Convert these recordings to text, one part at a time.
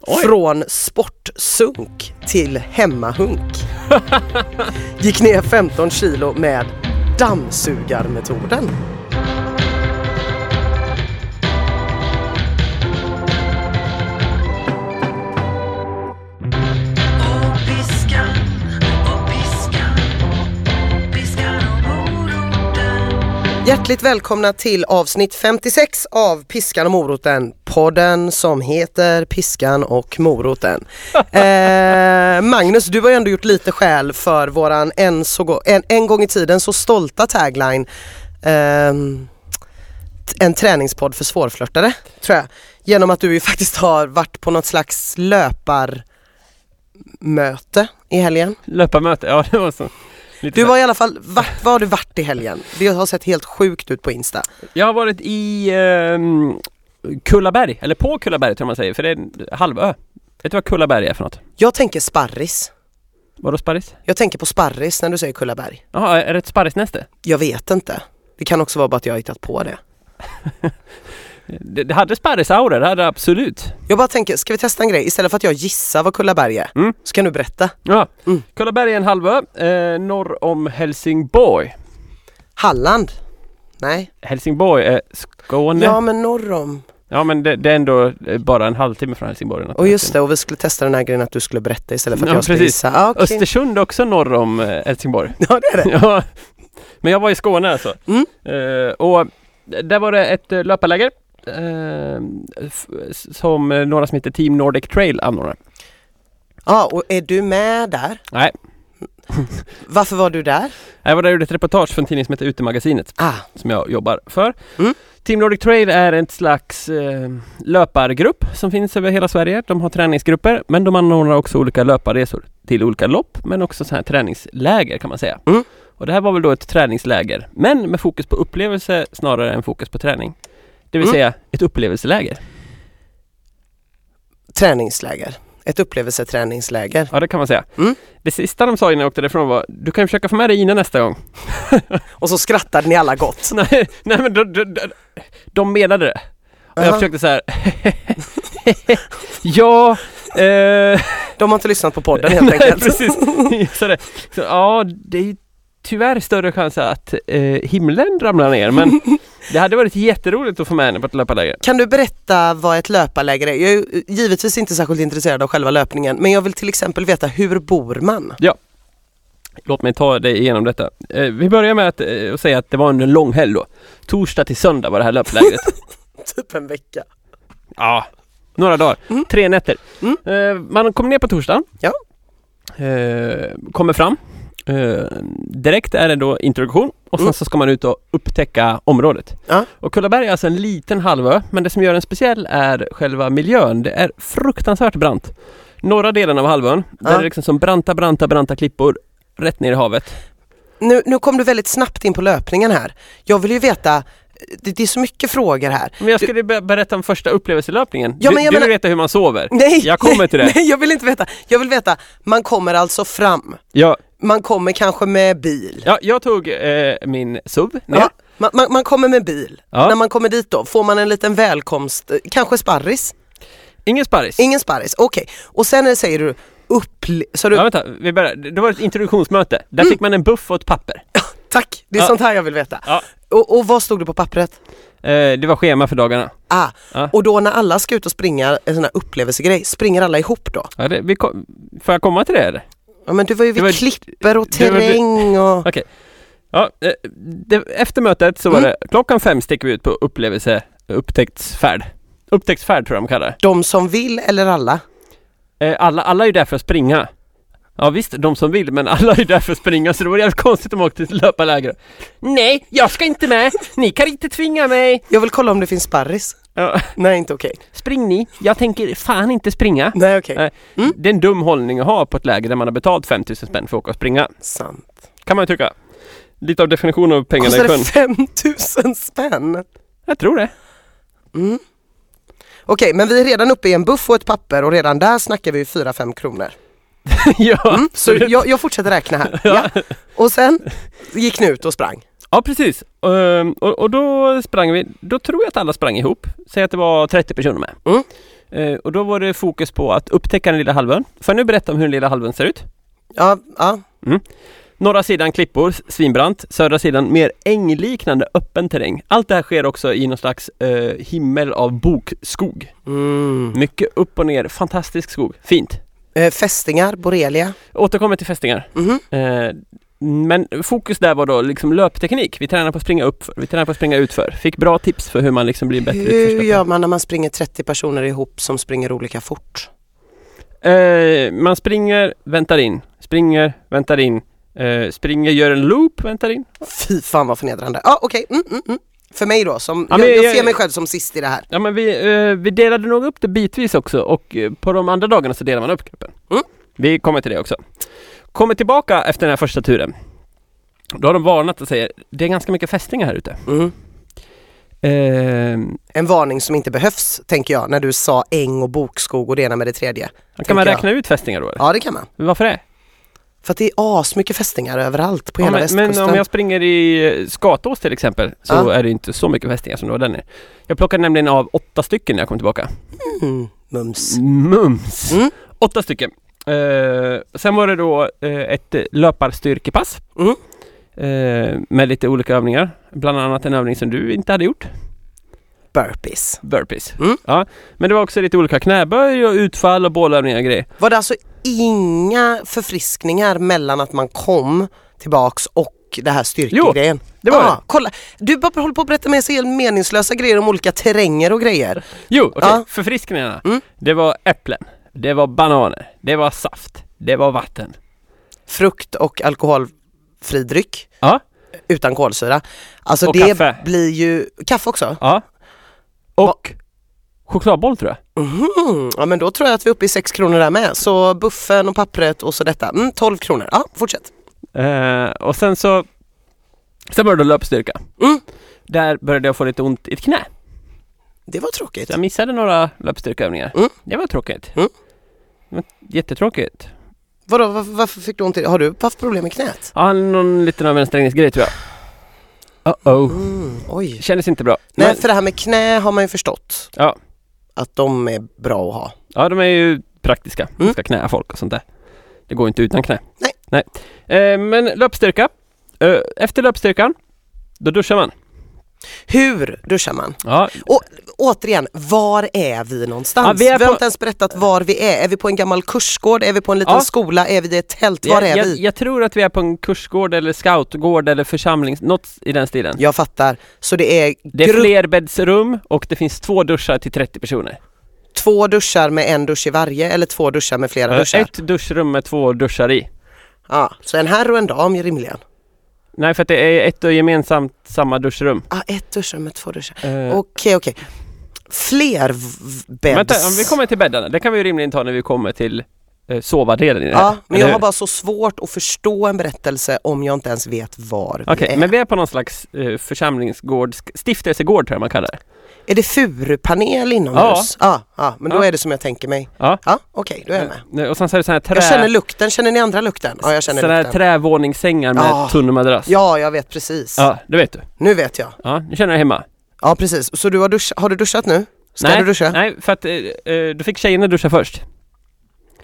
Oj. Från sportsunk till hemmahunk. Gick ner 15 kilo med dammsugarmetoden. Hjärtligt välkomna till avsnitt 56 av Piskan och moroten. Podden som heter Piskan och moroten. eh, Magnus, du har ju ändå gjort lite skäl för våran en, så en, en gång i tiden så stolta tagline. t- en träningspodd för svårflörtade, tror jag. Genom att du ju faktiskt har varit på något slags löparmöte i helgen. Löparmöte, ja det var så. Lite Du var i alla fall, vart var har du varit i helgen? Det har sett helt sjukt ut på Insta. Jag har varit i ehm, Kullaberg, eller på Kullaberg tror man säger, för det är en halvö. Vet du vad Kullaberg är för något? Jag tänker sparris. Vadå sparris? Jag tänker på sparris när du säger Kullaberg. Jaha, är det ett sparrisnäste? Jag vet inte. Det kan också vara bara att jag har hittat på det. Det, det hade sparrisauror, det hade det absolut. Jag bara tänker, ska vi testa en grej? Istället för att jag gissar vad Kullaberg är, Mm. så kan du berätta. Ja, Mm. Kullaberg är en halvö eh, norr om Helsingborg. Halland? Nej. Helsingborg är Skåne. Ja Ja, men norr om. men det, det är ändå eh, bara en halvtimme från Helsingborg. Och just det, och vi skulle testa den här grejen att du skulle berätta istället för att Ja, jag skulle precis. gissa. Ah, okej. Östersund är också norr om eh, Helsingborg. Ja det är det. Ja, men jag var i Skåne alltså. Mm. Eh, och där var det ett uh, löparläger som eh, några som heter Team Nordic Trail anordnade. Ja, och är du med där? Nej, Varför var du där? jag var där och gjorde ett reportage för en tidning som heter Utemagasinet Ah, som jag jobbar för. Mm. Team Nordic Trail är en slags eh, löpargrupp som finns över hela Sverige. De har träningsgrupper men de anordnar också olika löparresor till olika lopp men också så här träningsläger kan man säga. Mm. Och det här var väl då ett träningsläger men med fokus på upplevelse snarare än fokus på träning. Det vill Mm. säga ett upplevelseläger. träningsläger. Ett upplevelseträningsläger. Ja det kan man säga. Mm. Det sista de sa innan jag åkte därifrån var Du kan försöka få med dig Ina nästa gång. Och så skrattade ni alla gott. nej, nej men de, de, de, de menade det. Och jag försökte så här. ja, eh, De har inte lyssnat på podden helt Nej, enkelt. precis. Så det, så, ja, det är tyvärr större chans att eh, himlen ramlar ner men det hade varit jätteroligt att få med henne på ett löparläger. Kan du berätta vad ett löparläger är? Jag är givetvis inte särskilt intresserad av själva löpningen men jag vill till exempel veta hur bor man? Låt mig ta dig igenom detta. Eh, vi börjar med att eh, säga att det var en lång helg då. Torsdag till söndag var det här löplägret. Typ en vecka. ja, några dagar. Mm. Tre nätter. Mm. Eh, man kommer ner på torsdagen. Ja. Eh, kommer fram. Eh, direkt är det då introduktion och sen Mm. så ska man ut och upptäcka området. Ja. Och Kullaberg är alltså en liten halvö men det som gör den speciell är själva miljön. Det är fruktansvärt brant. Norra delen av halvön, där Ja. är det liksom som branta, branta, branta klippor rätt ner i havet. Nu, nu kom du väldigt snabbt in på löpningen här. Jag vill ju veta, det, är så mycket frågor här. Men jag skulle be- berätta om första upplevelselöpningen. Ja, du men jag du vill menar- veta hur man sover? Nej, Jag kommer till det. Nej, jag vill inte veta. Jag vill veta, man kommer alltså fram. Ja, Man kommer kanske med bil. ja jag tog eh, min SUV ner. Ja, man, man, man kommer med bil. Ja. När man kommer dit då, får man en liten välkomst, eh, kanske sparris? Ingen sparris. Ingen sparris, okej. Och sen säger du upple... Så du, Ja, vänta, vi börjar. Det var ett introduktionsmöte. Där fick man en buff och ett papper. Tack, det är Ja. sånt här jag vill veta. Ja. Och, och vad stod det på pappret? Eh, det var schema för dagarna. Ah, Ja. och då när alla ska ut och springa en sån här upplevelsegrej, springer alla ihop då? Ja, det, vi kom, får jag komma till det eller? Ja men du var ju vid var- klipper och terräng och... Okej. Ja, eh, det, efter mötet så var Mm. det klockan fem sticker vi ut på upplevelse, upptäcktsfärd. Upptäcktsfärd tror jag de kallar det. De som vill eller alla? Eh, alla, alla är ju där för att springa. Ja visst, de som vill, men alla är ju där för att springa så det var jävligt konstigt om de åkte till löparläger. Nej, jag ska inte med! Ni kan inte tvinga mig! Jag vill kolla om det finns sparris. Ja, Nej inte okej. spring ni! Jag tänker fan inte springa. Nej okej. Nej. Mm. Det är en dum hållning att ha på ett läger där man har betalt 5000 spänn för att åka och springa. Sant. Kan man ju tycka. Lite av definitionen av pengarna i Kostar sjön. det 5000 spänn? Jag tror det. Mm. Okej, men vi är redan uppe i en buff och ett papper och redan där snackar vi 4-5 kronor. ja. Mm. Så jag, jag fortsätter räkna här. Ja. Och sen gick ni ut och sprang. Ja, precis. Ehm, och, och då sprang vi, då tror jag att alla sprang ihop. Säg att det var 30 personer med. Mm. Eh, och då var det fokus på att upptäcka den lilla halvön. Får jag nu berätta om hur den lilla halvön ser ut? Ja, ja. Norra sidan klippor, svinbrant. Södra sidan mer ängliknande öppen terräng. Allt det här sker också i någon slags eh, himmel av bokskog. Mm. Mycket upp och ner, fantastisk skog. Fint. Eh, fästingar, borrelia. Återkommer till fästingar. Mhm. Eh, men fokus där var då liksom löpteknik. Vi tränar på att springa upp vi tränar på att springa utför. Fick bra tips för hur man liksom blir bättre Hur gör man när man springer 30 personer ihop som springer olika fort? Eh, man springer, väntar in, springer, väntar in, eh, springer, gör en loop, väntar in. Fy fan vad förnedrande. Ja okej, mm, mm, mm. För mig då, som, Ja, jag, jag jag- ser mig själv som sist i det här. Ja men vi, eh, vi delade nog upp det bitvis också och eh, på de andra dagarna så delar man upp gruppen. Mm. Vi kommer till det också. Kommer tillbaka efter den här första turen. Då har de varnat och säger det är ganska mycket fästingar här ute. Mm. Eh, En varning som inte behövs, tänker jag, när du sa äng och bokskog och det ena med det tredje. kan man Tänker räkna ut fästingar då? eller? Ja det kan man. Varför det? För att det är asmycket fästingar överallt på Ja, hela men, västkusten. men om jag springer i eh, Skatås till exempel så Ja. är det inte så mycket fästingar som det var där nere. Jag plockade nämligen av åtta stycken när jag kom tillbaka. Mm, mums. Mums! Mm. Åtta stycken. Eh, sen var det då eh, ett löparstyrkepass. Mm. Eh, med lite olika övningar. Bland annat en övning som du inte hade gjort. Burpees. Burpees. Mm. Ja, men det var också lite olika knäböj och utfall och bålövningar och grejer. Var det alltså inga förfriskningar mellan att man kom tillbaks och det här styrkegrejen? det var ah, det. Kolla, du bara håller på att berätta med sig helt meningslösa grejer om olika terränger och grejer. Jo, okej. Ja. Förfriskningarna. Mm. Det var äpplen. Det var bananer. Det var saft. Det var vatten. Frukt och alkoholfri dryck Ja. utan kolsyra. Alltså Och det kaffe. blir ju, kaffe också? Ja. Och chokladboll tror jag. Mhm. Ja men då tror jag att vi är uppe i 6 kronor där med. Så buffen och pappret och så detta. Mm, 12 kronor. Ja, fortsätt. Eh, och sen så Sen började löpstyrka. Mm. Där började jag få lite ont i ett knä. Det var tråkigt. Så jag missade några löpstyrkeövningar. Mm. Det var tråkigt. Mm. Jättetråkigt. Vadå, varför, varför fick du ont i Har du haft problem med knät? Ja, någon liten överansträngningsgrej tror jag. Uh-oh. Mm, oj. Kändes inte bra. Nej, Men, för det här med knä har man ju förstått ja, att de är bra att ha. ja, de är ju praktiska. Mm. Man ska knäa folk och sånt där. Det går inte utan knä. Nej. Nej. Eh, men löpstyrka. Eh, efter löpstyrkan, då duschar man. Hur duschar man? Ja, Och återigen, var är vi någonstans? Ja, vi vi, är har på- inte ens berättat var vi är. Är vi på en gammal kursgård? Är vi på en liten Ja. skola? Är vi i ett tält? Var jag, är jag, vi? jag tror att vi är på en kursgård eller scoutgård eller församlings... Något i den stilen. Jag fattar. Så det är, Det är flerbäddsrum och det finns två duschar till 30 personer. två duschar med en dusch i varje eller två duschar med flera duschar? Ett duschrum med två duschar i. Ja, så en herr och en dam rimligen. Nej, för att det är ett och gemensamt samma duschrum. Ah, ett duschrum med två duschar. Eh, Okej, okej. Fler v- bädds... Vänta, om vi kommer till bäddarna. Det kan vi ju rimligen ta när vi kommer till eh, sovardelen i det här. Ja, men jag har bara så svårt att förstå en berättelse om jag inte ens vet var vi Okej, är. men vi är på någon slags eh, församlingsgård, stiftelsegård tror jag man kallar det. Är det furupanel inomhus? Ja. Ja, men då Ja. är det som jag tänker mig. Ja. Ja, okej, då är jag med. Eh, Och sen så är det sådana här trä... Jag känner lukten, känner ni andra lukten? Ja, jag känner såna här lukten. trävåningssängar med Ja. tunn madrass. Ja, jag vet precis. Ja, det vet du. Nu vet jag. Ja, nu känner jag hemma. Ja, precis. Så du har, dusch, har du duschat nu? Ska nej, du duscha? nej, för att eh, eh, då fick tjejerna duscha först.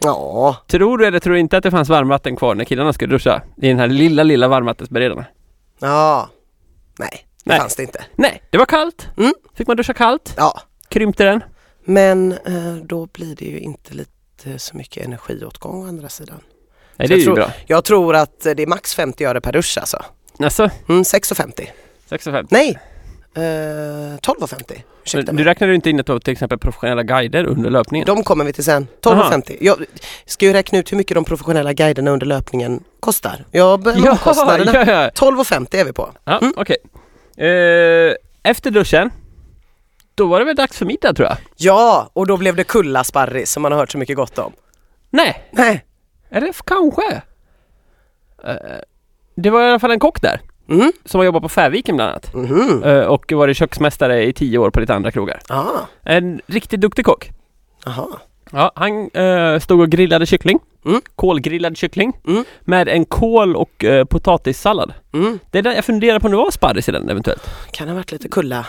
Ja, Tror du eller tror du inte att det fanns varmvatten kvar när killarna skulle duscha? I den här lilla, lilla varmvattensberedaren? ja. Nej, det Nej. fanns det inte. Nej, det var kallt. Mm. Fick man duscha kallt? Ja, Krympte den? men eh, då blir det ju inte lite så mycket energiåtgång å andra sidan. Nej, det är jag ju tror- bra. Jag tror att det är max 50 öre per dusch alltså. Alltså, Mm, 6,50. 6,5. Nej, eh, 12,50. Ursäkta mig. Du räknade ju inte in att det var till exempel professionella guider under löpningen? De kommer vi till sen. 12,50. Jag ska ju räkna ut hur mycket de professionella guiderna under löpningen kostar. Jag behöver kostnaderna. ja, ja. 12,50 är vi på. ja Mm. okej. Eh, efter duschen, då var det väl dags för middag tror jag? Ja, och då blev det kulla sparris som man har hört så mycket gott om. Nej, Nej. eller kanske? Eh, det var i alla fall en kock där, Mm. som har jobbat på Färviken bland annat. Mhm. Eh, och varit köksmästare i tio år på lite andra krogar. Ah. En riktigt duktig kock. Aha. Ja, han eh, stod och grillade kyckling. Mm. Kolgrillad kyckling. Mm. Med en kål och uh, potatissallad. Mm. Det är där jag funderar på om det var sparris i den eventuellt. Kan ha varit lite kulla.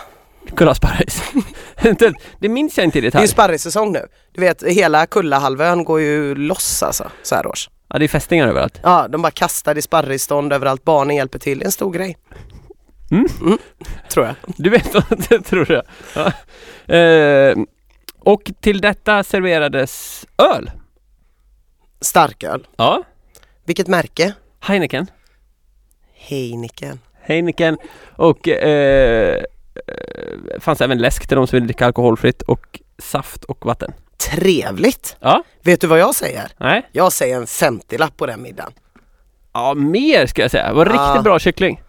Kulla sparris. Det- det minns jag inte i Det är detalj. ju sparrissäsong nu. Du vet hela Kullahalvön går ju loss alltså så här års. Ja, det är fästingar överallt. Ja, de bara kastar i sparrisstånd överallt. Barnen hjälper till. Det är en stor grej. Mm. Tror jag. Du vet det tror jag. Ja. Eh, och till detta serverades öl. Starköl. Ja. Vilket märke? Heineken. Heineken. Heineken och eh, eh, fanns även läsk till de som vill dricka alkoholfritt och saft och vatten. Trevligt! Ja. Vet du vad jag säger? Nej. Jag säger en 50-lapp på den middagen. Ja, mer ska jag säga. Det var riktigt bra kyckling.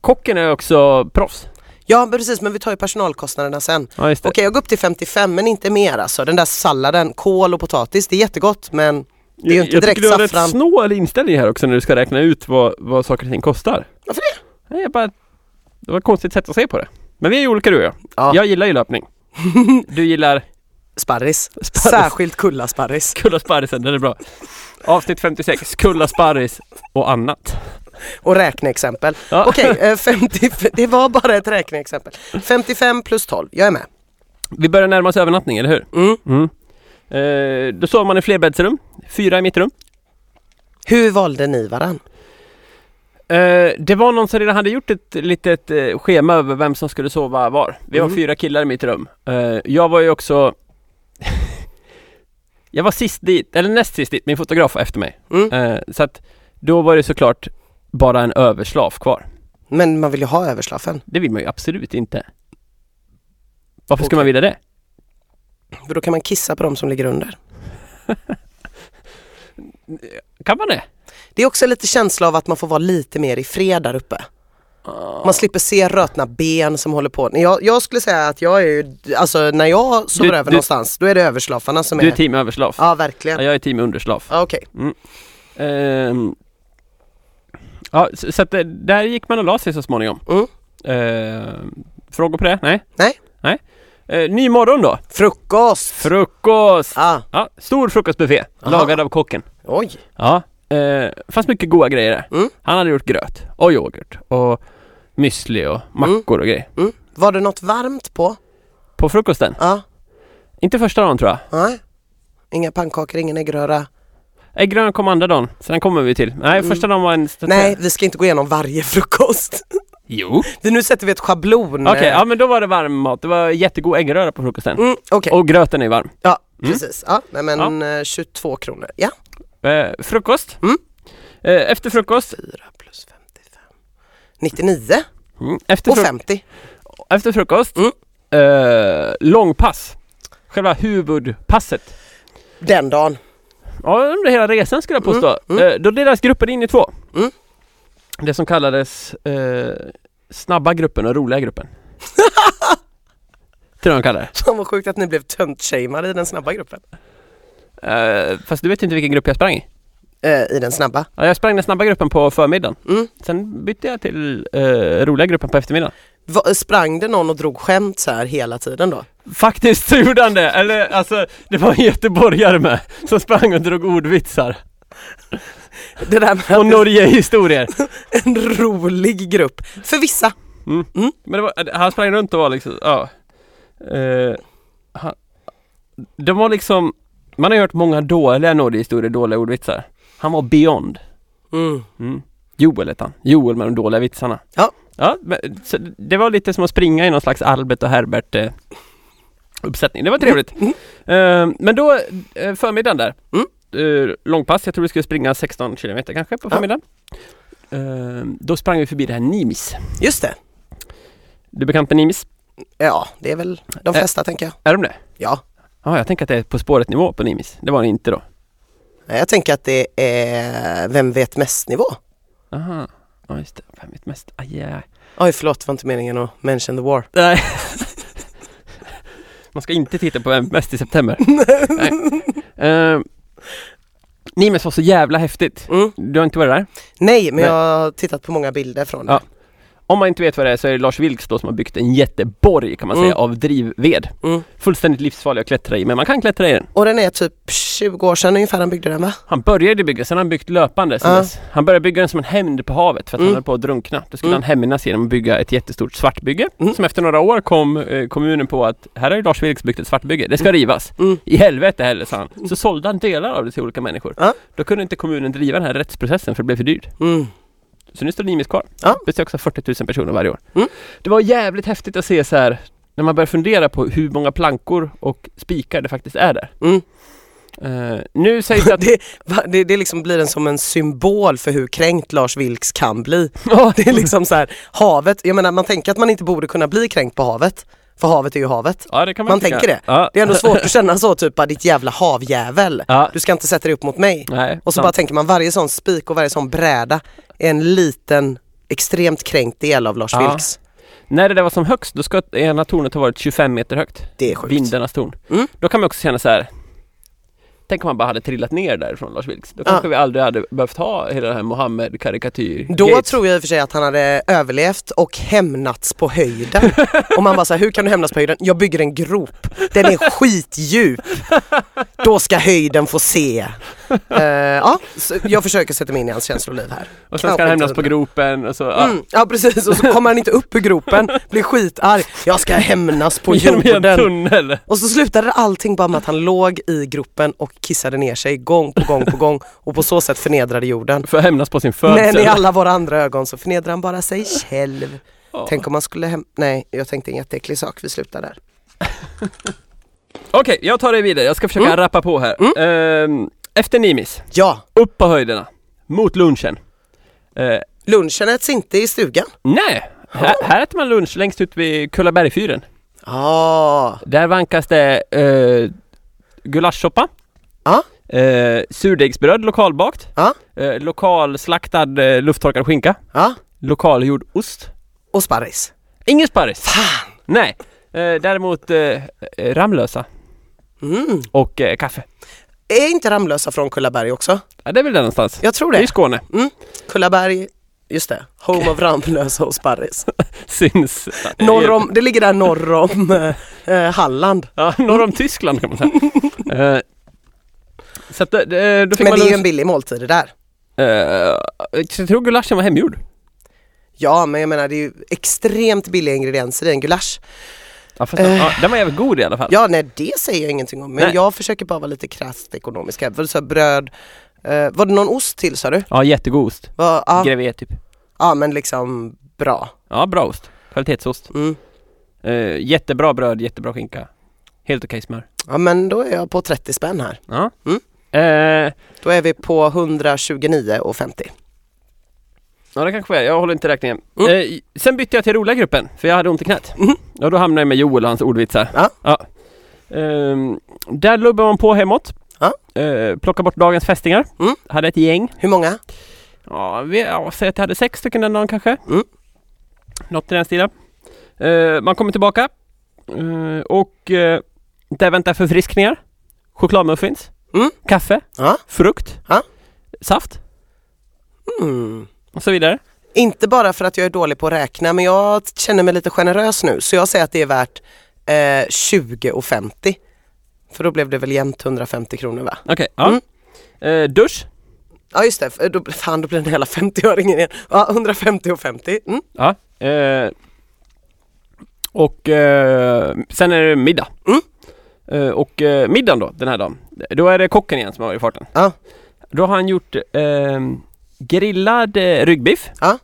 Kocken är också proffs. Ja precis, men vi tar ju personalkostnaderna sen. Ja. Okej, jag går upp till 55 men inte mer alltså. Den där salladen, kål och potatis, det är jättegott men det är ju inte jag direkt tycker du har rätt saffran. snål inställning här också när du ska räkna ut vad, vad saker och ting kostar. Varför det? Nej, jag bara, det var ett konstigt sätt att se på det. Men vi är ju olika du och jag. Ja. Jag gillar ju löpning. Du gillar Sparris. Sparris. Särskilt kullasparris. Kulla sparrisen, den är bra. Avsnitt 56, Kulla sparris och annat. Och räkneexempel. Ja. Okej, eh, 50, det var bara ett räkneexempel. 55 plus 12, jag är med. Vi börjar närma oss övernattning, eller hur? Mm. Mm. Eh, då sov man i flerbäddsrum, fyra i mitt rum. Hur valde ni varann? Eh, det var någon som redan hade gjort ett litet eh, schema över vem som skulle sova var. Vi var Mm. fyra killar i mitt rum. Eh, jag var ju också Jag var sist dit, eller näst sist dit, min fotograf var efter mig. Mm. Eh, så att då var det såklart bara en överslaf kvar. Men man vill ju ha överslafen. Det vill man ju absolut inte. Varför ska Okej. man vilja det? För då kan man kissa på de som ligger under. Kan man det? Det är också lite känsla av att man får vara lite mer i fred där uppe. Man slipper se rötna ben som håller på. Jag, jag skulle säga att jag är ju, alltså när jag sover Du- över du- någonstans, då är det överslafarna som Du är... är team överslaf. Ja, verkligen. Ja, jag är team underslaf. Ja, Okej. Ehm, ja, så, så att det, där gick man och la sig så småningom. Mm. Ehm, frågor på det? Nej? Nej. Nej. Eh, ny morgon då. Frukost! Frukost! ah, Ja, stor frukostbuffé. Aha. Lagad av kocken. oj. Ja. Eh, fanns mycket goda grejer där. Mm. Han hade gjort gröt och yoghurt och müsli och mackor och grejer. Mm. Var det något varmt på? På frukosten. Ja. Inte första dagen tror jag. Nej. Inga pannkakor, ingen äggröra. Äggröran kom andra dagen. Sen kommer vi till. Nej, Mm. första dagen var en... Nej, vi ska inte gå igenom varje frukost. Jo. Vi- nu sätter vi ett schablon. Okej, ja men då var det varm mat. Det var jättegod äggröra på frukosten. Mm, Okej, Och gröten är varm. ja Mm. precis. Ja, nej, men eh, 22 kronor. Ja. Eh, frukost. Mm. Eh, efter frukost. 4 plus 55. 99 Mm. Efter, och fru- 50. efter frukost. Mm. Eh, långpass. Själva huvudpasset. Den dagen. Ja, under hela resan skulle jag påstå. Mm, Eh, då delades gruppen in i två. Mm. Det som kallades eh, snabba gruppen och roliga gruppen. Tror jag de kallar det. Fan vad sjukt att ni blev tönt-shameade i den snabba gruppen. Eh, fast du vet inte vilken grupp jag sprang i. Eh, I den snabba. Ja, jag sprang den snabba gruppen på förmiddagen. Mm. Sen bytte jag till eh, roliga gruppen på eftermiddagen. Va, sprang det någon och drog skämt så här hela tiden då? Faktiskt gjorde han det! Eller alltså, det var en göteborgare med som sprang och drog ordvitsar. Det där med Och Norge-historier. en rolig grupp. För vissa. Mm. Mm. Men var, han sprang runt och var liksom, ja. Eh, han, de var liksom, man har hört många dåliga Norge-historier, dåliga ordvitsar. Han var beyond. Mm. Mm. Joel hette han. Joel med de dåliga vitsarna. Ja. Ja, men, det var lite som att springa i någon slags Albert och Herbert eh, uppsättning. Det var trevligt. Mm. Eh, men då, eh, förmiddagen där. Mm. Långpass, jag tror vi skulle springa 16 kilometer kanske på Ja. förmiddagen. Eh, då sprang vi förbi det här Nimis. Just det. Du är bekant med Nimis? Ja, det är väl de flesta tänker jag. Är de det? Ja. Ja, jag tänker att det är På spåret nivå på Nimis. Det var det inte då. Jag tänker att det är Vem vet mest nivå. Aha, ja just det. Vem vet mest? Aj, aj, aj. Oj förlåt, det var inte meningen att mention the war. Nej. Man ska inte titta på Vem mest i september. Nej. Uh, Nimes var så jävla häftigt. Mm. Du har inte varit där? Nej, men Nej. jag har tittat på många bilder från det. Ja. Om man inte vet vad det är så är det Lars Vilks då som har byggt en jätteborg kan man säga Mm. av drivved. Mm. Fullständigt livsfarlig att klättra i men man kan klättra i den. Och den är typ 20 år sedan ungefär han byggde den va? Han började bygga, sen har han byggt löpande sen Ja. dess. Han började bygga den som en hämnd på havet för att Mm. han höll på att drunkna. Då skulle Mm. han hämnas genom att bygga ett jättestort svartbygge. Mm. Som efter några år kom eh, kommunen på att här har ju Lars Vilks byggt ett svartbygge, det ska rivas. I helvete heller sa han. Så sålde han delar av det till olika människor. Ja. Då kunde inte kommunen driva den här rättsprocessen för det blev för dyrt. Så nu står Nimis kvar. Ja. Besöks av 40 000 personer varje år. Mm. Det var jävligt häftigt att se så här när man börjar fundera på hur många plankor och spikar det faktiskt är där. Mm. Eh, nu sägs det att... Det, det, det liksom blir en som en symbol för hur kränkt Lars Vilks kan bli. Ja, Det är liksom så här, havet, jag menar man tänker att man inte borde kunna bli kränkt på havet. För havet är ju havet. ja, det kan man, Man tänker det. Ja. Det är ändå svårt att känna så typ, ditt jävla havjävel. Ja. Du ska inte sätta dig upp mot mig. Nej, Och så sant. bara tänker man varje sån spik och varje sån bräda är en liten extremt kränkt del av Lars Ja. Vilks. När det där var som högst, då ska ena tornet ha varit 25 meter högt. Det är sjukt. Vindarnas torn. Mm. Då kan man också känna så här. Tänk om man bara hade trillat ner därifrån Lars Vilks. Då kanske Ja. vi aldrig hade behövt ha hela det här Mohammed karikatyr Då Gates. tror jag i och för sig att han hade överlevt och hämnats på höjden. och man bara säger hur kan du hämnas på höjden? Jag bygger en grop. Den är skitdjup. Då ska höjden få se. Eh, ja, jag försöker sätta mig in i hans känsloliv här. Och sen ska han hämnas på gropen och så, ja. Mm, ja precis, och så kommer han inte upp ur gropen, blir skitarg. Jag ska hämnas på Genom en jorden. tunnel. Och så slutade allting bara med att han låg i gropen och kissade ner sig gång på gång på gång och på så sätt förnedrade jorden. För att hämnas på sin födsel. Men i alla våra andra ögon så förnedrar han bara sig själv. Ja. Tänk om man skulle hem... Nej, jag tänkte en jätteäcklig sak, vi slutar där. Okej, jag tar det vidare. Jag ska försöka Mm. rappa på här. Ehm, efter Nimis, Ja, upp på höjderna. Mot lunchen. Eh, lunchen äts inte i stugan. nej, här, här äter man lunch längst ut vid Kullabergfyren. Ah, Där vankas det uh, gulaschsoppa. Ja. Eh, surdegsbröd lokalbakt. Ja. Eh, lokalslaktad uh, lufttorkad skinka. ja. Lokalgjord ost. Och sparris. Ingen sparris. Fan! Nej. Eh, däremot eh, Ramlösa Mm. och eh, kaffe. Är inte Ramlösa från Kullaberg också? Ja, det är väl där någonstans. Jag tror Det är i det. Skåne. Kullaberg, just det. Home of Ramlösa och sparris. Syns. Norr om, det ligger där norr om eh, eh, Halland. Ja, norr om Tyskland kan man säga. eh, så att, eh, då fick Men man det är ju en billig måltid det där. Eh, jag tror gulaschen var hemgjord. Ja, men jag menar det är ju extremt billiga ingredienser i en gulasch. Ja, fast, ja, den var jävligt god i alla fall. Ja, nej det säger jag ingenting om. Men Nej. jag försöker bara vara lite krasst ekonomisk här. För du sa bröd, eh, var det någon ost till sa du? Ja, jättegod ost. Va, ja, Grevé typ. ja, men liksom bra. Ja, bra ost. Kvalitetsost. Mm. Eh, jättebra bröd, jättebra skinka. Helt okej smör. Ja, men då är jag på 30 spänn här. Ja. Mm. Eh, Då är vi på 129,50. Ja, det kanske är. Jag håller inte räkningen. Mm. Eh, sen bytte jag till roliga gruppen, för jag hade ont i knät. Mhm. Och då hamnade jag med Joel och hans ordvitsar. Ja. Ehm, där lubbar man på hemåt. Ja. Eh, plockar bort dagens fästingar. Mm. Hade ett gäng. Hur många? Ja, vi, ja säg att jag hade sex stycken den dagen kanske. Mm. Något i den stilen. Eh, man kommer tillbaka. Eh, och eh, där väntar förfriskningar. Chokladmuffins. Mm. Kaffe. Ja. Frukt. Ja. Saft. Mm. Och så vidare. Inte bara för att jag är dålig på att räkna men jag känner mig lite generös nu så jag säger att det är värt eh, 20,50. För då blev det väl jämnt 150 kronor va? Okej, ja. Mm. Eh, dusch. Ja just det, då, fan då blir det hela 50-öringen igen. Ja 150 och 50. Mm. Ja. Eh, och eh, sen är det middag. Mm. Eh, och eh, middagen då, den här dagen. Då är det kocken igen som har varit i farten. Ja. Då har han gjort eh, grillad eh, ryggbiff. Ja.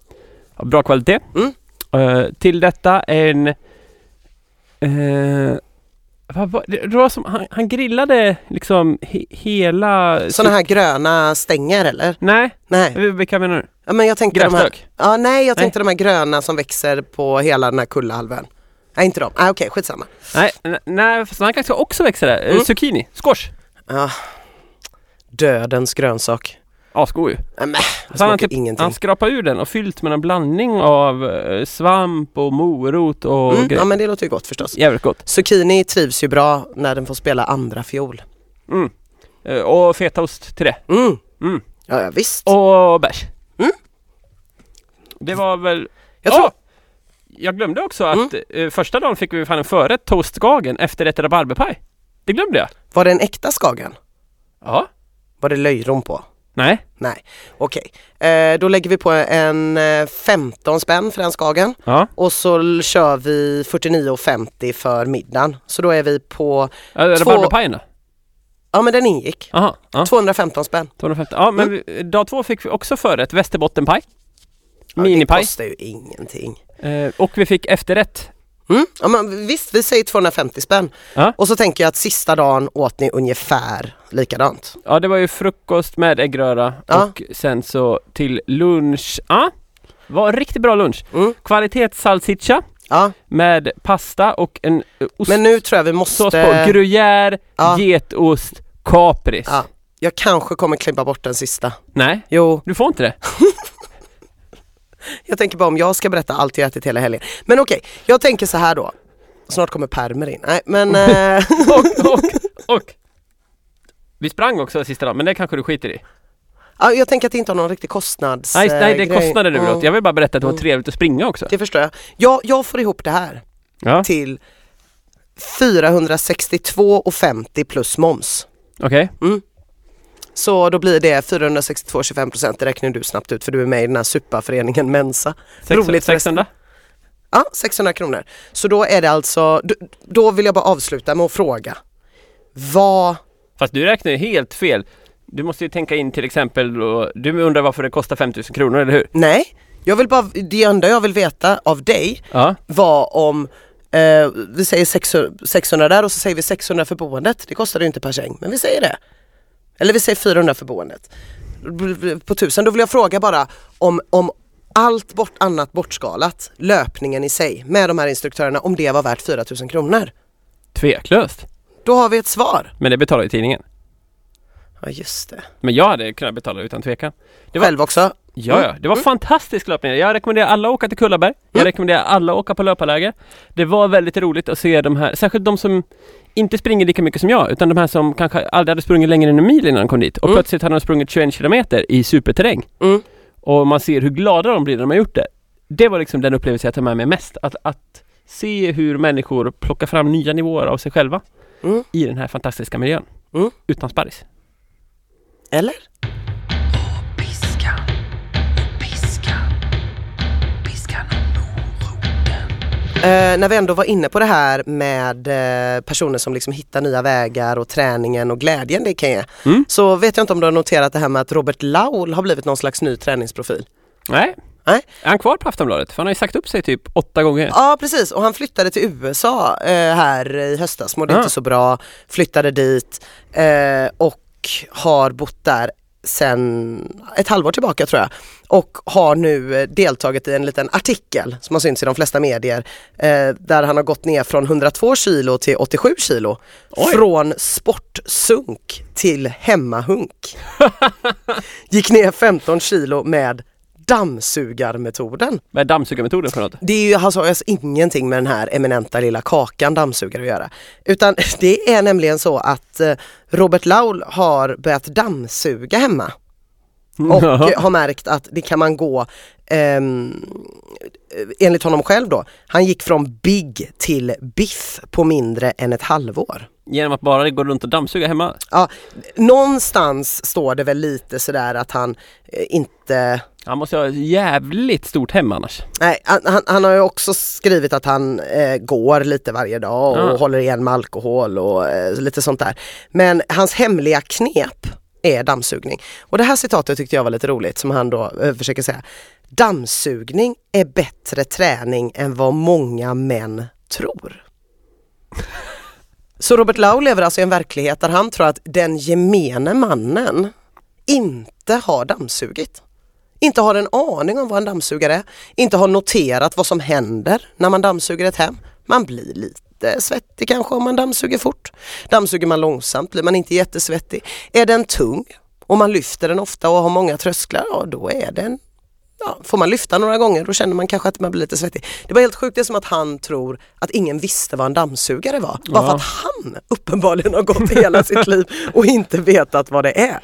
Av bra kvalitet. Mm. Eh, till detta en... Eh, vad var, det det var som, han, han grillade liksom he, hela... Sådana här gröna stänger eller? Nej, Nej. vilka menar du? Ja, men jag tänkte de här, Gräslök? ja, nej jag Nej. tänkte de här gröna som växer på hela den här Kullahalvön. Nej inte de, ah, okej skitsamma. Nej, nej fast han kanske också växer där. Eh, Mm. Zucchini, squash. Ja. Dödens grönsak. Asgod ju. Nej, Så han, typ, ingenting. han skrapar ur den och fyllt med en blandning av eh, svamp och morot och Mm, ja men det låter ju gott förstås. Jävligt gott. Zucchini trivs ju bra när den får spela andra fiol. Mm. Eh, och fetaost till det. Mm. Mm. Ja, ja visst. Och bärs. Mm. Det var väl... Jag tror- jag glömde också att eh, första dagen fick vi fan en förrätt toast Skagen efter ett rabarberpaj. Det glömde jag. Var det en äkta Skagen? Ja. Var det löjrom på? Nej. Nej, okej. Eh, då lägger vi på en eh, 15 spänn för den Skagen Ja. och så kör vi 49,50 för middagen. Så då är vi på, ja Rabarberpajen då? ja men den ingick. Jaha. Ja. 215 spänn. 250. Ja men vi, dag två fick vi också förrätt Västerbottenpaj. Ja, Det Minipaj. kostar ju ingenting. Eh, och vi fick efterrätt. Mm? Ja, men visst, vi säger 250 spänn. Ja. Och så tänker jag att sista dagen åt ni ungefär likadant. Ja det var ju frukost med äggröra Ja. och sen så till lunch. Ja. Var riktigt bra lunch. Mm. Kvalitetssalsiccia Ja, med pasta och en eh, ost. men nu tror jag vi sås måste... på gruyère, Ja. getost, kapris. Ja, jag kanske kommer klippa bort den sista. Nej, Jo, du får inte det. jag tänker bara om jag ska berätta allt jag ätit hela helgen. Men okej, jag tänker så här då. Snart kommer permer in. Nej men... eh, och, och, och. Vi sprang också sista dagen, men det kanske du skiter i. ja, jag tänker att det inte har någon riktig kostnads... Nej, nej det eh, grej. kostnader vill Mm. Jag vill bara berätta att det var Mm. trevligt att springa också. Det förstår jag. jag. Jag får ihop det här Ja, till 462,50 plus moms. okej. Så då blir det 462,25% det räknar du snabbt ut för du är med i den här superföreningen Mensa. Roligt förresten. 600? Ja, 600 kronor. Så då är det alltså, då, då vill jag bara avsluta med att fråga. Vad, Fast du räknar ju helt fel. Du måste ju tänka in till exempel, då, du undrar varför det kostar 5000 kronor, eller hur? nej, jag vill bara, det enda jag vill veta av dig Ja. var om eh, vi säger 600, 600 där och så säger vi 600 för boendet. Det kostar ju inte per säng, men vi säger det. Eller vi säger 400 för boendet. På 1000, då vill jag fråga bara om, om allt bort, annat bortskalat, löpningen i sig med de här instruktörerna, om det var värt 4000 kronor. Tveklöst. Då har vi ett svar. Men det betalar ju tidningen. Ja just det. Men jag hade kunnat betala utan tvekan. Det var, Själv också? Ja, ja, det var fantastisk löpning. Jag rekommenderar alla att åka till Kullaberg. Jag Mm. rekommenderar alla att åka på löparläger. Det var väldigt roligt att se de här, särskilt de som inte springer lika mycket som jag, utan de här som kanske aldrig hade sprungit längre än en mil innan de kom dit. Och Mm. plötsligt hade de sprungit 21 kilometer i superterräng. Mm. Och man ser hur glada de blir när de har gjort det. Det var liksom den upplevelse jag tar med mig mest. Att, att se hur människor plockar fram nya nivåer av sig själva Mm. i den här fantastiska miljön. Mm. Utan sparris. Eller? Eh, när vi ändå var inne på det här med eh, personer som liksom hittar nya vägar och träningen och glädjen det kan ge. Mm. Så vet jag inte om du har noterat det här med att Robert Laul har blivit någon slags ny träningsprofil. Nej. Nej. Är han kvar på Aftonbladet? För han har ju sagt upp sig typ åtta gånger. Ja precis och han flyttade till USA eh, här i höstas, mådde Ah. inte så bra, flyttade dit eh, och har bott där sen ett halvår tillbaka tror jag och har nu eh, deltagit i en liten artikel som har synts i de flesta medier eh, där han har gått ner från 102 kilo till 87 kilo. Oj. Från sportsunk till hemmahunk. Gick ner 15 kilo med dammsugarmetoden. Vad är dammsugarmetoden för något? Det är ju alltså, alltså ingenting med den här eminenta lilla kakan dammsugare att göra. Utan det är nämligen så att eh, Robert Laul har börjat dammsuga hemma och Jaha. eh, har märkt att det kan man gå ehm, enligt honom själv då. Han gick från big till biff på mindre än ett halvår. Genom att bara gå runt och dammsuga hemma? Ja, någonstans står det väl lite sådär att han eh, inte Han måste ha ett jävligt stort hem annars. Nej, han, han, han har ju också skrivit att han eh, går lite varje dag och Ah. håller igen med alkohol och eh, lite sånt där. Men hans hemliga knep är dammsugning. Och det här citatet tyckte jag var lite roligt som han då eh, försöker säga. Dammsugning är bättre träning än vad många män tror. Så Robert Lau lever alltså i en verklighet där han tror att den gemene mannen inte har dammsugit. Inte har en aning om vad en dammsugare är. Inte har noterat vad som händer när man dammsuger ett hem. Man blir lite svettig kanske om man dammsuger fort. Dammsuger man långsamt blir man inte jättesvettig. Är den tung och man lyfter den ofta och har många trösklar, ja då är den Ja, får man lyfta några gånger då känner man kanske att man blir lite svettig. Det var helt sjukt, det är som att han tror att ingen visste vad en dammsugare var. Bara för Ja. att han uppenbarligen har gått hela sitt liv och inte vetat vad det är.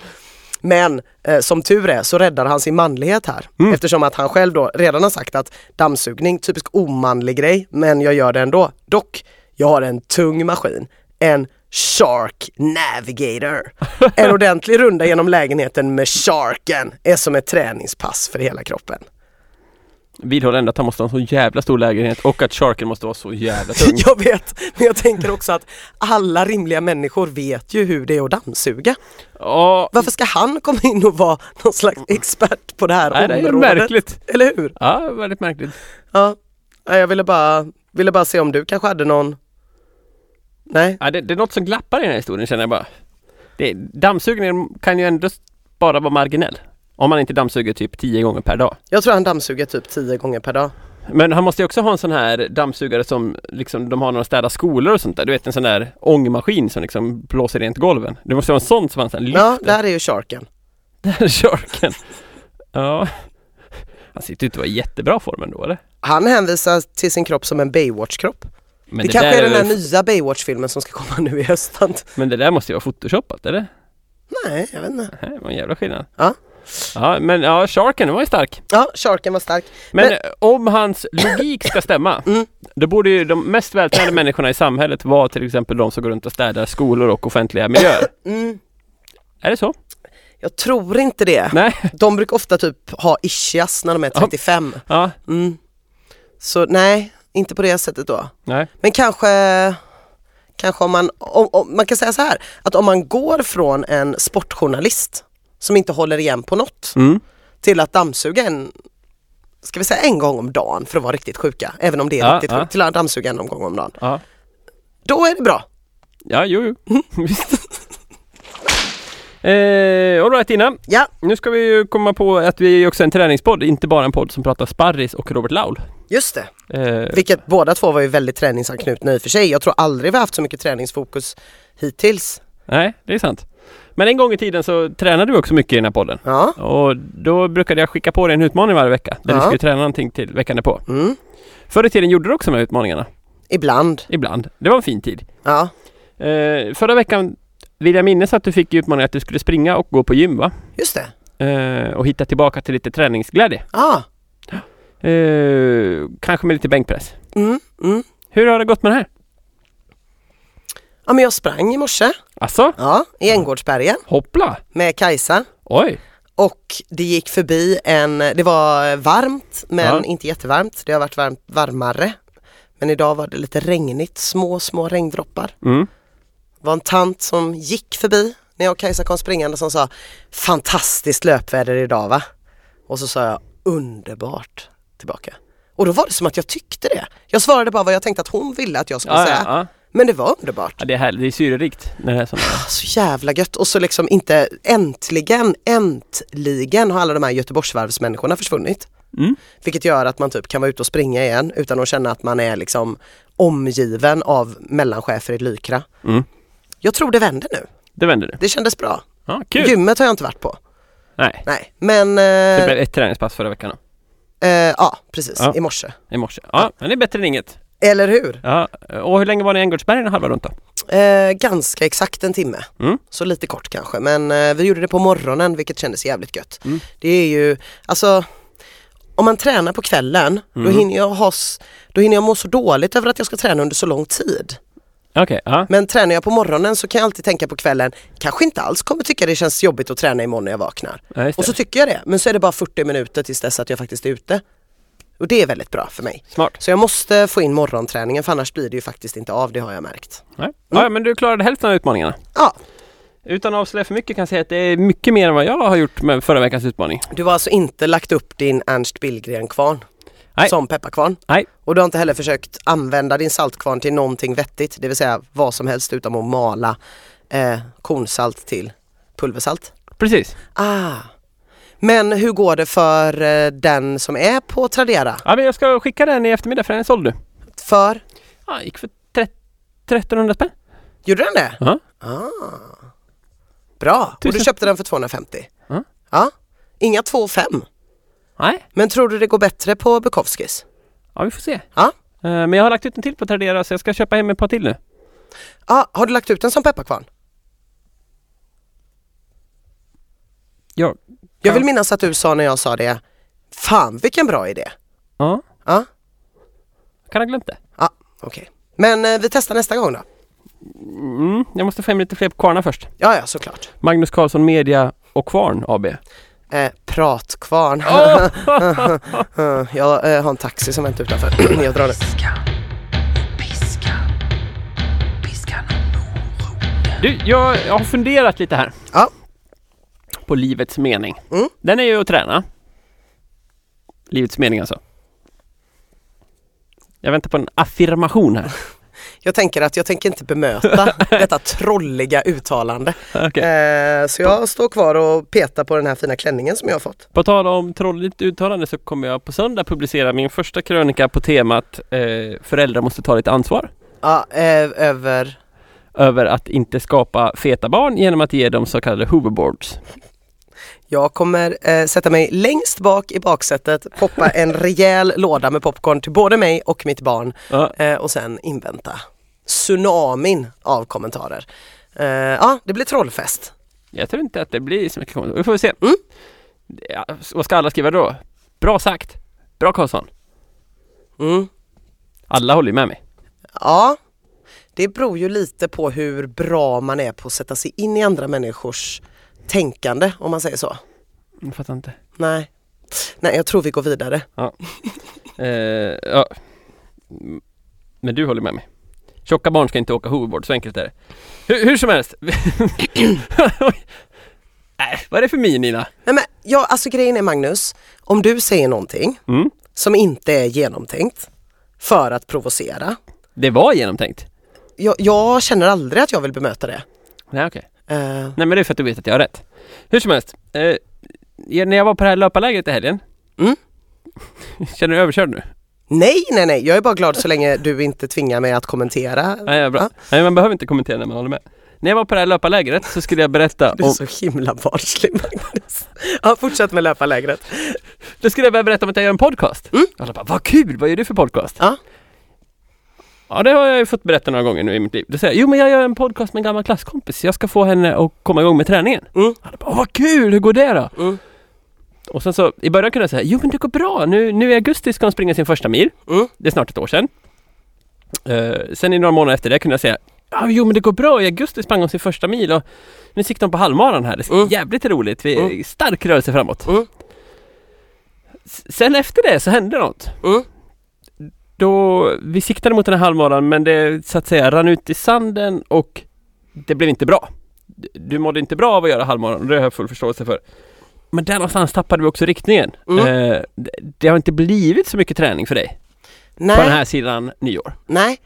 Men eh, som tur är så räddar han sin manlighet här. Mm. Eftersom att han själv då redan har sagt att dammsugning, typisk omanlig grej, men jag gör det ändå. Dock, jag har en tung maskin. En Shark Navigator. En ordentlig runda genom lägenheten med Sharken är som ett träningspass för hela kroppen. Vidhåller ändå att han måste ha en så jävla stor lägenhet och att Sharken måste vara så jävla tung. Jag vet, men jag tänker också att alla rimliga människor vet ju hur det är att dammsuga. Ja, Varför ska han komma in och vara någon slags expert på det här nej, det är området? märkligt. Eller hur? Ja, väldigt märkligt. Ja, jag ville bara, ville bara se om du kanske hade någon Nej, Ja, det, det är något som glappar i den här historien känner jag bara. Det, dammsugningen kan ju ändå bara vara marginell. Om man inte dammsuger typ 10 gånger per dag. jag tror han dammsuger typ tio gånger per dag. Men han måste ju också ha en sån här dammsugare som liksom de har när de städar skolor och sånt där. Du vet en sån där ångmaskin som liksom blåser rent golven. Det måste vara en sån som han sen lyfter. Ja, där är ju Sharken. Där är Sharken. Ja. Han sitter ju inte i jättebra form ändå eller? Han hänvisar till sin kropp som en Baywatch-kropp. Men Det, kanske är den där nya Baywatch-filmen som ska komma nu i höst. Men det där måste ju vara photoshopat eller? Nej, jag vet inte. Nej, det var en jävla skillnad. Ja. Ja, men ja, Sharken den var ju stark. Ja, Sharken var stark. Men, Men- eh, om hans logik ska stämma, Mm. då borde ju de mest vältränade människorna i samhället vara till exempel de som går runt och städar skolor och offentliga miljöer. Mm, Är det så? jag tror inte det. Nej? De brukar ofta typ ha ischias när de är 35. Ja, Mm. Så nej, inte på det sättet då. nej. Men kanske, kanske om man, om, om, man kan säga så här, att om man går från en sportjournalist som inte håller igen på något Mm. till att dammsuga en, ska vi säga en gång om dagen för att vara riktigt sjuka, även om det är Ja, riktigt ja. sjukt, till att dammsuga en gång om dagen. Ja, Då är det bra. ja jo, jo. Visst. Eh, all right Ina, Ja, nu ska vi ju komma på att vi är också en träningspodd, inte bara en podd som pratar sparris och Robert Laul. just det. Eh, Vilket båda två var ju väldigt träningsanknutna i och för sig. Jag tror aldrig vi haft så mycket träningsfokus hittills. nej, det är sant. Men en gång i tiden så tränade du också mycket i den här podden. Ja, Och då brukade jag skicka på dig en utmaning varje vecka, där du Ja. skulle träna någonting till veckan därpå. mm. Förr i tiden gjorde du också de här utmaningarna. ibland. Ibland. Det var en fin tid. Ja, Eh, förra veckan vill jag minnas att du fick utmaningen att du skulle springa och gå på gym va? just det. Eh, och hitta tillbaka till lite träningsglädje. Ja, Eh, kanske med lite bänkpress. mm, mm. Hur har det gått med det här? ja men jag sprang i morse. Alltså, Ja, i Änggårdsbergen hoppla! med Kajsa. Oj! Och det gick förbi en, det var varmt men Ja. inte jättevarmt. Det har varit varmt, varmare. Men idag var det lite regnigt, små små regndroppar. Mm. Var en tant som gick förbi när jag och Kajsa kom springande som sa Fantastiskt löpväder idag va? Och så sa jag underbart tillbaka. Och då var det som att jag tyckte det. Jag svarade bara vad jag tänkte att hon ville att jag skulle Ja, ja, säga. ja. Men det var underbart. ja, det är härligt. Det är syrerikt när det är sådana Så jävla gött och så liksom inte äntligen, äntligen har alla de här Göteborgsvarvsmänniskorna försvunnit. Mm. Vilket gör att man typ kan vara ute och springa igen utan att känna att man är liksom omgiven av mellanchefer i Lykra. Mm. Jag tror det vänder nu. Det vänder du. Det kändes bra. Ja, kul! Gymmet har jag inte varit på. Nej. Nej, men Det eh, blev ett träningspass förra veckan då, eh, ja precis, Ja. i morse. i morse. Ja, men det är bättre än inget. Eller hur? Ja, och hur länge var ni i Änggårdsbergen halva runt då? Eh, ganska exakt en timme. Mm. Så lite kort kanske men eh, vi gjorde det på morgonen vilket kändes jävligt gött. Mm. Det är ju, alltså om man tränar på kvällen då, Mm. hinner jag ha, då hinner jag må så dåligt över att jag ska träna under så lång tid. Okej, ja. Men tränar jag på morgonen så kan jag alltid tänka på kvällen, kanske inte alls kommer tycka det känns jobbigt att träna imorgon när jag vaknar. ja Och så tycker jag det, men så är det bara 40 minuter tills dess att jag faktiskt är ute. Och det är väldigt bra för mig. Smart. Så jag måste få in morgonträningen för annars blir det ju faktiskt inte av, det har jag märkt. Nej. Ja, men du klarade hälften av utmaningarna. Ja, Utan att avslöja för mycket kan jag säga att det är mycket mer än vad jag har gjort med förra veckans utmaning. du har alltså inte lagt upp din Ernst Billgren-kvarn Nej. som pepparkvarn. Nej. Och du har inte heller försökt använda din saltkvarn till någonting vettigt, det vill säga vad som helst utom att mala eh, kornsalt till pulversalt. Precis. Ah. Men hur går det för eh, den som är på Tradera? Ja, men jag ska skicka den i eftermiddag för den är såld nu. För, Ja, gick för tre- 1300 spänn. gjorde den det? Ja. Ah. Bra, och du Tusen. köpte den för 250? Ja. Ja. Inga 2,5. Nej, Men tror du det går bättre på Bukowskis? ja vi får se. Ja. Eh, Men jag har lagt ut en till på Tradera så jag ska köpa hem ett par till nu. Ja, har du lagt ut den som pepparkvarn? Ja. Jag vill minnas att du sa när jag sa det, fan vilken bra idé. Ja. Ja, Kan ha glömt det. okej. Men eh, vi testar nästa gång då. Mm, jag måste få hem lite fler kvarnar först. Ja, ja såklart. Magnus Carlsson Media och Kvarn AB. Eh, pratkvarn. jag eh, har en taxi som väntar utanför. jag drar nu. Du, jag, jag har funderat lite här. Ja. På livets mening. Mm. Den är ju att träna. Livets mening alltså. Jag väntar på en affirmation här. Jag tänker att jag tänker inte bemöta detta trolliga uttalande. Okej. Eh, så jag står kvar och petar på den här fina klänningen som jag har fått. På tal om trolligt uttalande så kommer jag på söndag publicera min första krönika på temat eh, Föräldrar måste ta lite ansvar. Ja, eh, över... Över att inte skapa feta barn genom att ge dem så kallade hoverboards. Jag kommer eh, sätta mig längst bak i baksätet, poppa en rejäl låda med popcorn till både mig och mitt barn Ja, eh, och sen invänta tsunamin av kommentarer. Eh, ja, det blir trollfest. jag tror inte att det blir så mycket kommentarer. Vi får se. Mm. Ja, vad ska alla skriva då? Bra sagt! Bra Karlsson! Mm. Alla håller ju med mig. Ja, det beror ju lite på hur bra man är på att sätta sig in i andra människors tänkande om man säger så. Jag fattar inte. Nej, Nej jag tror vi går vidare. Eh, ja. Men du håller med mig. Tjocka barn ska inte åka hoverboard, så enkelt är det. Hur, hur som helst. Nej, vad är det för min Nina? Nej, men, ja, alltså grejen är Magnus, om du säger någonting Mm. som inte är genomtänkt för att provocera. Det var genomtänkt. Jag, jag känner aldrig att jag vill bemöta det. Nej okej. Eh, Nej men det är för att du vet att jag har rätt. Hur som helst. Eh, när jag var på det här löparlägret i helgen. Mm. Känner du dig överkörd nu? nej, nej, nej, jag är bara glad så länge du inte tvingar mig att kommentera. Nej, bra. Ja. Nej, man behöver inte kommentera när man håller med. När jag var på det här löparlägret så skulle jag berätta Du är om... så himla barnslig Magnus. Ja, fortsätt med löparlägret. Då skulle jag börja berätta om att jag gör en podcast. Mm. Alla bara, vad kul, vad gör du för podcast? Ja. Ja det har jag ju fått berätta några gånger nu i mitt liv. Då säger jag, jo men jag gör en podcast med en gammal klasskompis. Jag ska få henne att komma igång med träningen. Mm. Alla bara, vad kul, hur går det då? Mm. Och sen så i början kunde jag säga, jo men det går bra. Nu, nu i augusti ska hon springa sin första mil. Mm. Det är snart ett år sedan. Eh, sen i några månader efter det kunde jag säga, ja jo men det går bra. I augusti sprang hon sin första mil och nu siktar hon på halvmaran här. Det är Mm. jävligt roligt. Vi Mm. Stark rörelse framåt. Mm. Sen efter det så hände något. Då, vi siktade mot den här halvmaran men det så att säga rann ut i sanden och det blev inte bra. Du mådde inte bra av att göra halvmaran och det har jag full förståelse för. Men där någonstans tappade vi också riktningen. Mm. Eh, det, det har inte blivit så mycket träning för dig på den Nej, här sidan nyår. nej,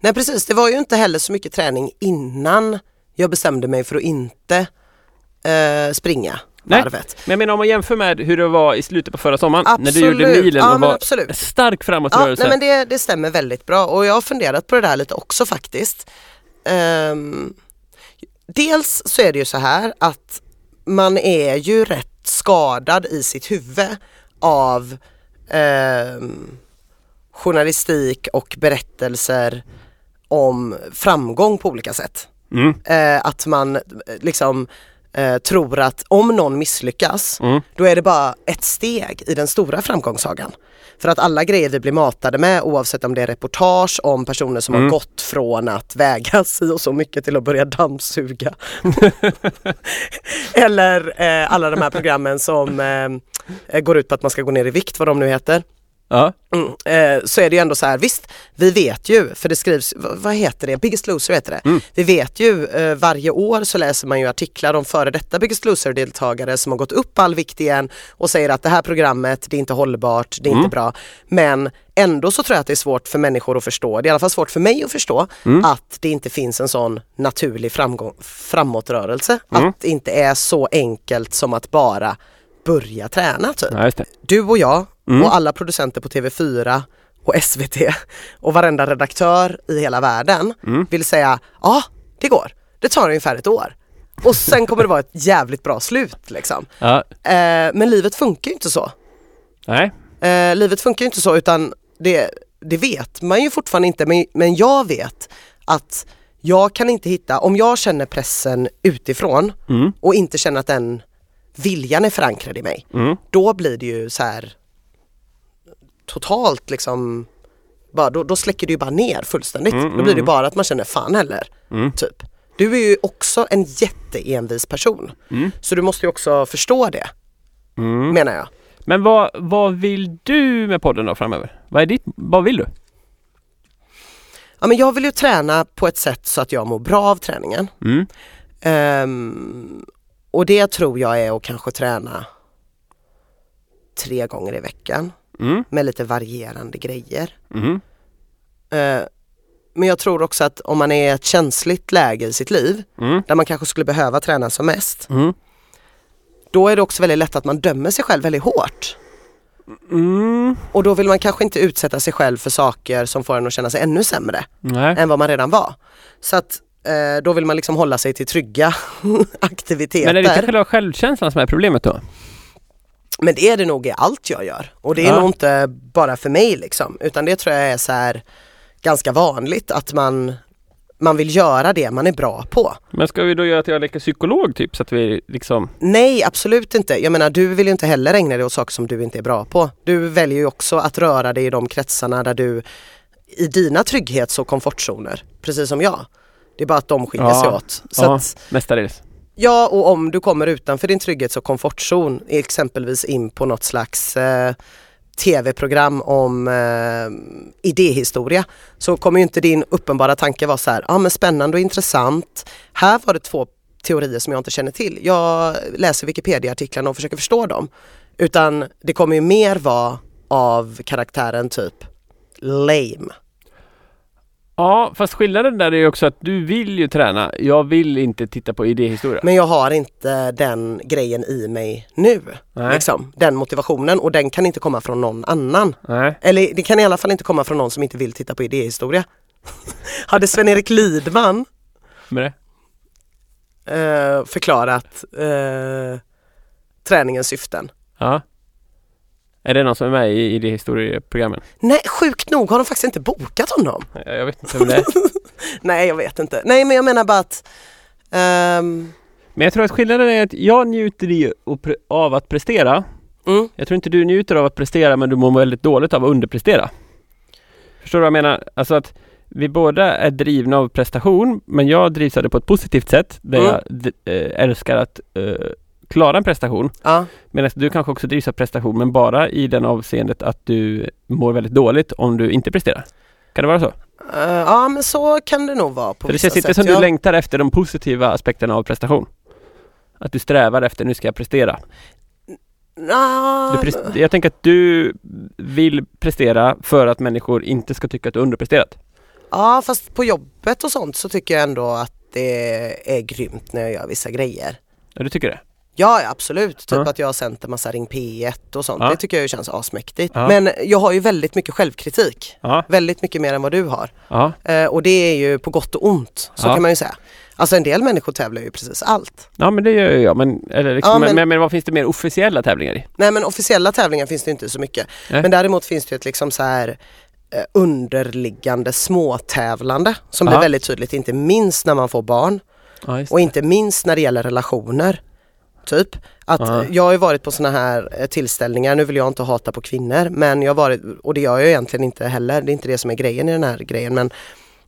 nej precis. Det var ju inte heller så mycket träning innan jag bestämde mig för att inte eh, springa Nej. varvet. Men jag menar om man jämför med hur det var i slutet på förra sommaren när du Absolut. gjorde milen Ja, och var absolut. stark Ja, framåtrörelse. nej, men det, det stämmer väldigt bra och jag har funderat på det där lite också faktiskt. Ehm, dels så är det ju så här att man är ju rätt skadad i sitt huvud av ehm, journalistik och berättelser om framgång på olika sätt. Mm, Eh, att man liksom eh, tror att om någon misslyckas mm. då är det bara ett steg i den stora framgångssagan. För att alla grejer vi blir matade med oavsett om det är reportage om personer som Mm. har gått från att väga si och så mycket till att börja dammsuga. Eller eh, alla de här programmen som eh, går ut på att man ska gå ner i vikt, vad de nu heter. Ja, Mm, eh, så är det ju ändå så här, visst vi vet ju, för det skrivs, vad, heter det, Biggest Loser heter det. Mm. Vi vet ju, eh, varje år så läser man ju artiklar om före detta Biggest Loser-deltagare som har gått upp all vikt igen och säger att det här programmet, det är inte hållbart, det är Mm. inte bra. Men ändå så tror jag att det är svårt för människor att förstå, det är i alla fall svårt för mig att förstå, Mm. att det inte finns en sån naturlig framgång, framåtrörelse. Mm. Att det inte är så enkelt som att bara börja träna typ ja du och jag Mm. och alla producenter på TV4 och SVT och varenda redaktör i hela världen Mm. vill säga ja, det går. Det tar ungefär ett år. Och sen kommer det vara ett jävligt bra slut liksom. Ja, Eh, men livet funkar ju inte så. nej. Eh, livet funkar ju inte så utan det, det vet man ju fortfarande inte men, men jag vet att jag kan inte hitta, om jag känner pressen utifrån Mm. och inte känner att den viljan är förankrad i mig. Mm. Då blir det ju så här totalt liksom bara, då, då släcker det ju bara ner fullständigt. Mm, då blir det mm, bara att man känner fan heller. Mm. Typ. Du är ju också en jätteenvis person. Mm. Så du måste ju också förstå det menar jag. Men vad, vad vill du med podden då framöver? Vad är ditt, vad vill du? Ja, men jag vill ju träna på ett sätt så att jag mår bra av träningen. Mm. Ehm, och det tror jag är att kanske träna tre gånger i veckan Mm. med lite varierande grejer. Mm. Eh, men jag tror också att om man är i ett känsligt läge i sitt liv Mm. där man kanske skulle behöva träna som mest. Mm. Då är det också väldigt lätt att man dömer sig själv väldigt hårt. Mm. Och då vill man kanske inte utsätta sig själv för saker som får en att känna sig ännu sämre Nej. än vad man redan var. Så att då vill man liksom hålla sig till trygga aktiviteter. Men är det inte själva självkänslan som är problemet då? Men det är det nog i allt jag gör. Och det är Ja. nog inte bara för mig liksom. Utan det tror jag är så här ganska vanligt att man, man vill göra det man är bra på. Men ska vi då göra att jag leker psykolog typ så att vi liksom Nej absolut inte. Jag menar du vill ju inte heller ägna dig åt saker som du inte är bra på. Du väljer ju också att röra dig i de kretsarna där du i dina trygghets och komfortzoner, precis som jag. Det är bara att de skiljer Ja. sig åt. Så Ja. att, mestadels Ja, och om du kommer utanför din trygghets och komfortzon, exempelvis in på något slags eh, tv-program om eh, idéhistoria, så kommer ju inte din uppenbara tanke vara så här, ja ah, men spännande och intressant. Här var det två teorier som jag inte känner till. Jag läser Wikipedia-artiklarna och försöker förstå dem. Utan det kommer ju mer vara av karaktären typ lame. Ja fast skillnaden där är ju också att du vill ju träna. Jag vill inte titta på idéhistoria. Men jag har inte den grejen i mig nu. Nej. Liksom, den motivationen och den kan inte komma från någon annan. Nej. Eller det kan i alla fall inte komma från någon som inte vill titta på idéhistoria. Hade Sven-Erik Lidman Med det? eh, förklarat eh, träningens syften? Ja. Är det någon som är med i idéhistorieprogrammen? Nej, sjukt nog har de faktiskt inte bokat honom. Jag jag vet inte vem det är. Nej, jag vet inte. Nej, men jag menar bara att ehm, Men jag tror att skillnaden är att jag njuter i av att prestera. mm, Jag tror inte du njuter av att prestera men du mår väldigt dåligt av att underprestera. Förstår du vad jag menar? Alltså att vi båda är drivna av prestation men jag drivs av det på ett positivt sätt där Mm. jag eh, älskar att eh, klara en prestation. ja, Medan du kanske också drivs av prestation men bara i den avseendet att du mår väldigt dåligt om du inte presterar. Kan det vara så? eh, ja, men så kan det nog vara på För det vissa känns inte sätt. som du Jag- längtar efter de positiva aspekterna av prestation. Att du strävar efter, nu ska jag prestera. Du pres- jag tänker att du vill prestera för att människor inte ska tycka att du underpresterat. Ja fast på jobbet och sånt så tycker jag ändå att det är grymt när jag gör vissa grejer. Ja, du tycker det? Ja absolut, typ Ja. att jag har sänt en massa Ring P1 och sånt. Ja. Det tycker jag ju känns asmäktigt. Ja. Men jag har ju väldigt mycket självkritik. Väldigt mycket mer än vad du har. Eh, och det är ju på gott och ont, så kan man ju säga. Alltså en del människor tävlar ju precis allt. ja men det gör ju jag. Men, eller liksom, Ja, men... men- Men, vad finns det mer officiella tävlingar i? Nej men officiella tävlingar finns det inte så mycket. Nej. Men däremot finns det ju ett liksom så här eh, underliggande småtävlande som Ja. blir väldigt tydligt, inte minst när man får barn. Ja, Och inte minst när det gäller relationer. Typ. Att Ja. Jag har ju varit på såna här eh, tillställningar, nu vill jag inte hata på kvinnor men jag har varit, och det gör jag egentligen inte heller, det är inte det som är grejen i den här grejen men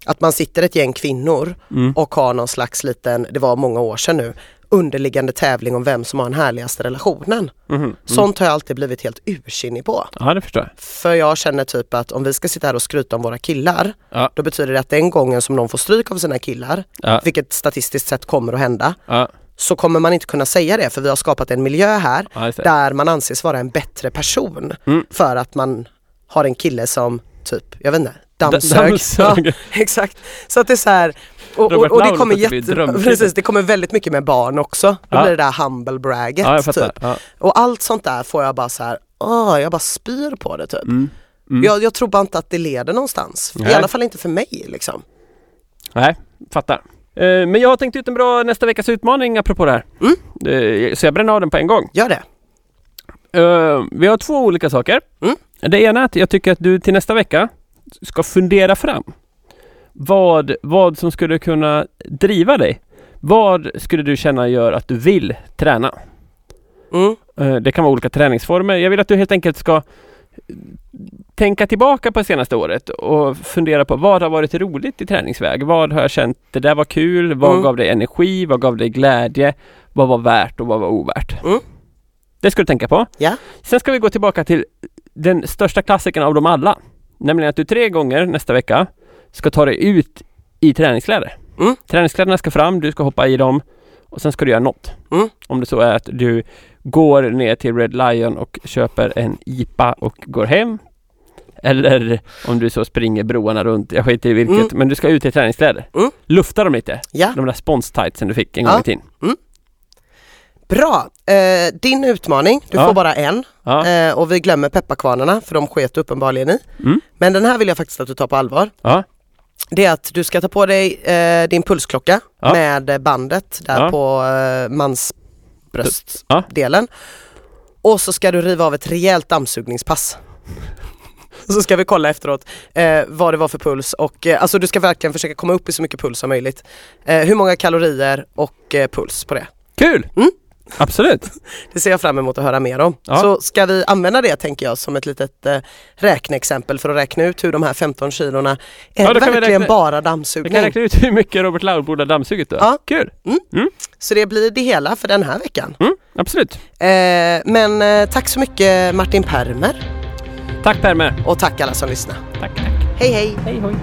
att man sitter ett gäng kvinnor Mm. och har någon slags liten, det var många år sedan nu, underliggande tävling om vem som har den härligaste relationen. Mhm, mm. Sånt har jag alltid blivit helt ursinnig på. Ja, det förstår jag. För jag känner typ att om vi ska sitta här och skryta om våra killar, Ja. då betyder det att den gången som någon får stryk av sina killar, Ja, vilket statistiskt sett kommer att hända, ja, så kommer man inte kunna säga det för vi har skapat en miljö här ja där man anses vara en bättre person Mm. för att man har en kille som typ, jag vet inte, Da- dammsög. dammsög. Ja, exakt. Så att det är så här, och, och, och det kommer jätte, precis, det kommer väldigt mycket med barn också. Då Ja. blir det där humble bragget Ja, typ. Ja. Och allt sånt där får jag bara så här, åh, jag bara spyr på det typ. Mm. Mm. Jag, jag tror bara inte att det leder någonstans. I Nej. alla fall inte för mig liksom. Nej, fattar. Eh, Men jag har tänkt ut en bra nästa veckas utmaning apropå det här. Mm. Eh, Så jag bränner av den på en gång. Gör det. Eh, Vi har två olika saker. Mm. Det ena är att jag tycker att du till nästa vecka ska fundera fram vad, vad som skulle kunna driva dig. Vad skulle du känna gör att du vill träna? Mm. Det kan vara olika träningsformer. Jag vill att du helt enkelt ska tänka tillbaka på det senaste året och fundera på vad har varit roligt i träningsväg? Vad har jag känt, det där var kul, vad Mm. gav dig energi, vad gav dig glädje, vad var värt och vad var ovärt? Mm. Det ska du tänka på. Ja. Sen ska vi gå tillbaka till den största klassikern av dem alla. Nämligen att du tre gånger nästa vecka ska ta dig ut i träningskläder. Mm. Träningskläderna ska fram, du ska hoppa i dem och sen ska du göra något. Mm. Om det så är att du går ner till Red Lion och köper en IPA och går hem. Eller om du så springer broarna runt, jag skiter i vilket, Mm. men du ska ut i träningskläder. Mm. Lufta dem lite, Ja, de där sponstightsen du fick en gång Ja. i tiden. bra. Eh, din utmaning, du Ja. får bara en. Ja, Eh, och vi glömmer pepparkvarnarna för de sket uppenbarligen i. Mm. Men den här vill jag faktiskt att du tar på allvar. ja, Det är att du ska ta på dig eh, din pulsklocka med bandet där på eh, mansbröstdelen. Ja. Och så ska du riva av ett rejält dammsugningspass. Så ska vi kolla efteråt eh, vad det var för puls och eh, alltså du ska verkligen försöka komma upp i så mycket puls som möjligt. Eh, hur många kalorier och eh, puls på det. kul! Mm. Absolut! Det ser jag fram emot att höra mer om. Ja. Så ska vi använda det tänker jag som ett litet eh, räkneexempel för att räkna ut hur de här 15 kilorna, är Ja, det då kan vi verkligen räkna- bara Vi kan dammsugning? räkna ut hur mycket Robert Laul borde ha dammsugit då. Ja. Kul! Så det blir det hela för den här veckan. Mm, absolut! Eh, men eh, tack så mycket Martin Permer Tack Permer! och tack alla som lyssnar. Tack, tack! Hej hej! Hej hoj!